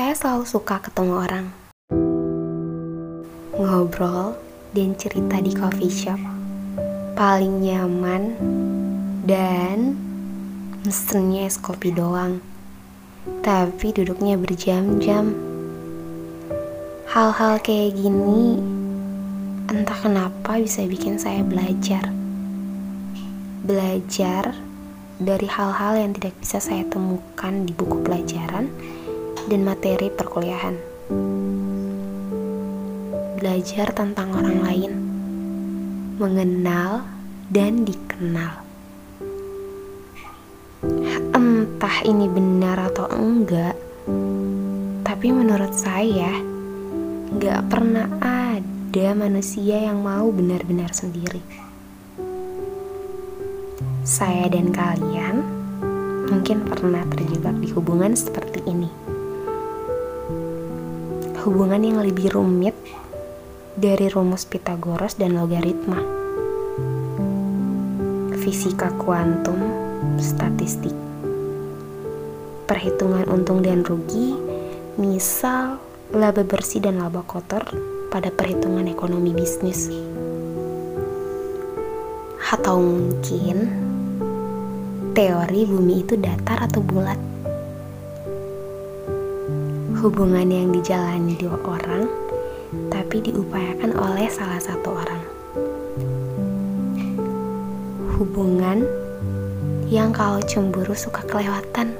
Saya selalu suka ketemu orang. Ngobrol dan cerita di coffee shop. Paling nyaman dan mesennya es kopi doang. Tapi duduknya berjam-jam. Hal-hal kayak gini entah kenapa bisa bikin saya belajar. Belajar dari hal-hal yang tidak bisa saya temukan di buku pelajaran dan materi perkuliahan. Belajar tentang orang lain, mengenal dan dikenal. Entah ini benar atau enggak, tapi menurut saya gak pernah ada manusia yang mau benar-benar sendiri. Saya dan kalian mungkin pernah terjebak di hubungan seperti ini. Hubungan yang lebih rumit dari rumus Pitagoras dan logaritma. Fisika kuantum, statistik. Perhitungan untung dan rugi, misal laba bersih dan laba kotor pada perhitungan ekonomi bisnis. Atau mungkin teori bumi itu datar atau bulat. Hubungan yang dijalani dua orang, tapi diupayakan oleh salah satu orang. Hubungan yang kalau cemburu suka kelewatan.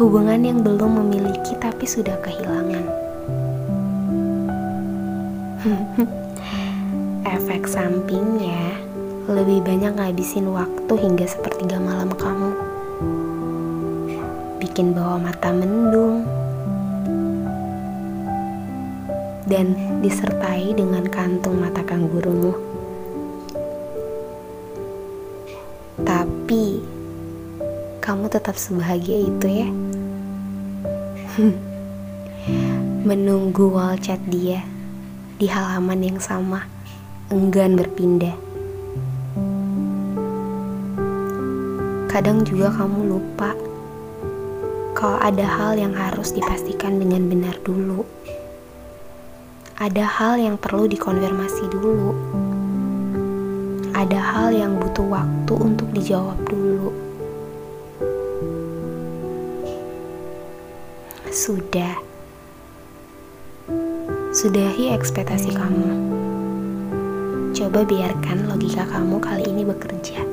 Hubungan yang belum memiliki tapi sudah kehilangan. Efek sampingnya lebih banyak ngabisin waktu hingga sepertiga malam kamu. Bikin bawa mata mendung. Dan disertai dengan kantung mata kanggurumu. Tapi kamu tetap sebahagia itu ya. Menunggu wall chat dia di halaman yang sama, enggan berpindah. Kadang juga kamu lupa kalau ada hal yang harus dipastikan dengan benar dulu. Ada hal yang perlu dikonfirmasi dulu. Ada hal yang butuh waktu untuk dijawab dulu. Sudah. Sudahi ekspektasi kamu. Coba biarkan logika kamu kali ini bekerja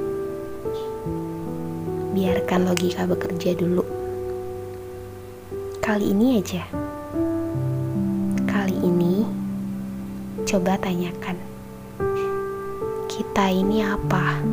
biarkan logika bekerja dulu. Kali ini aja. Kali ini coba tanyakan. Kita ini apa?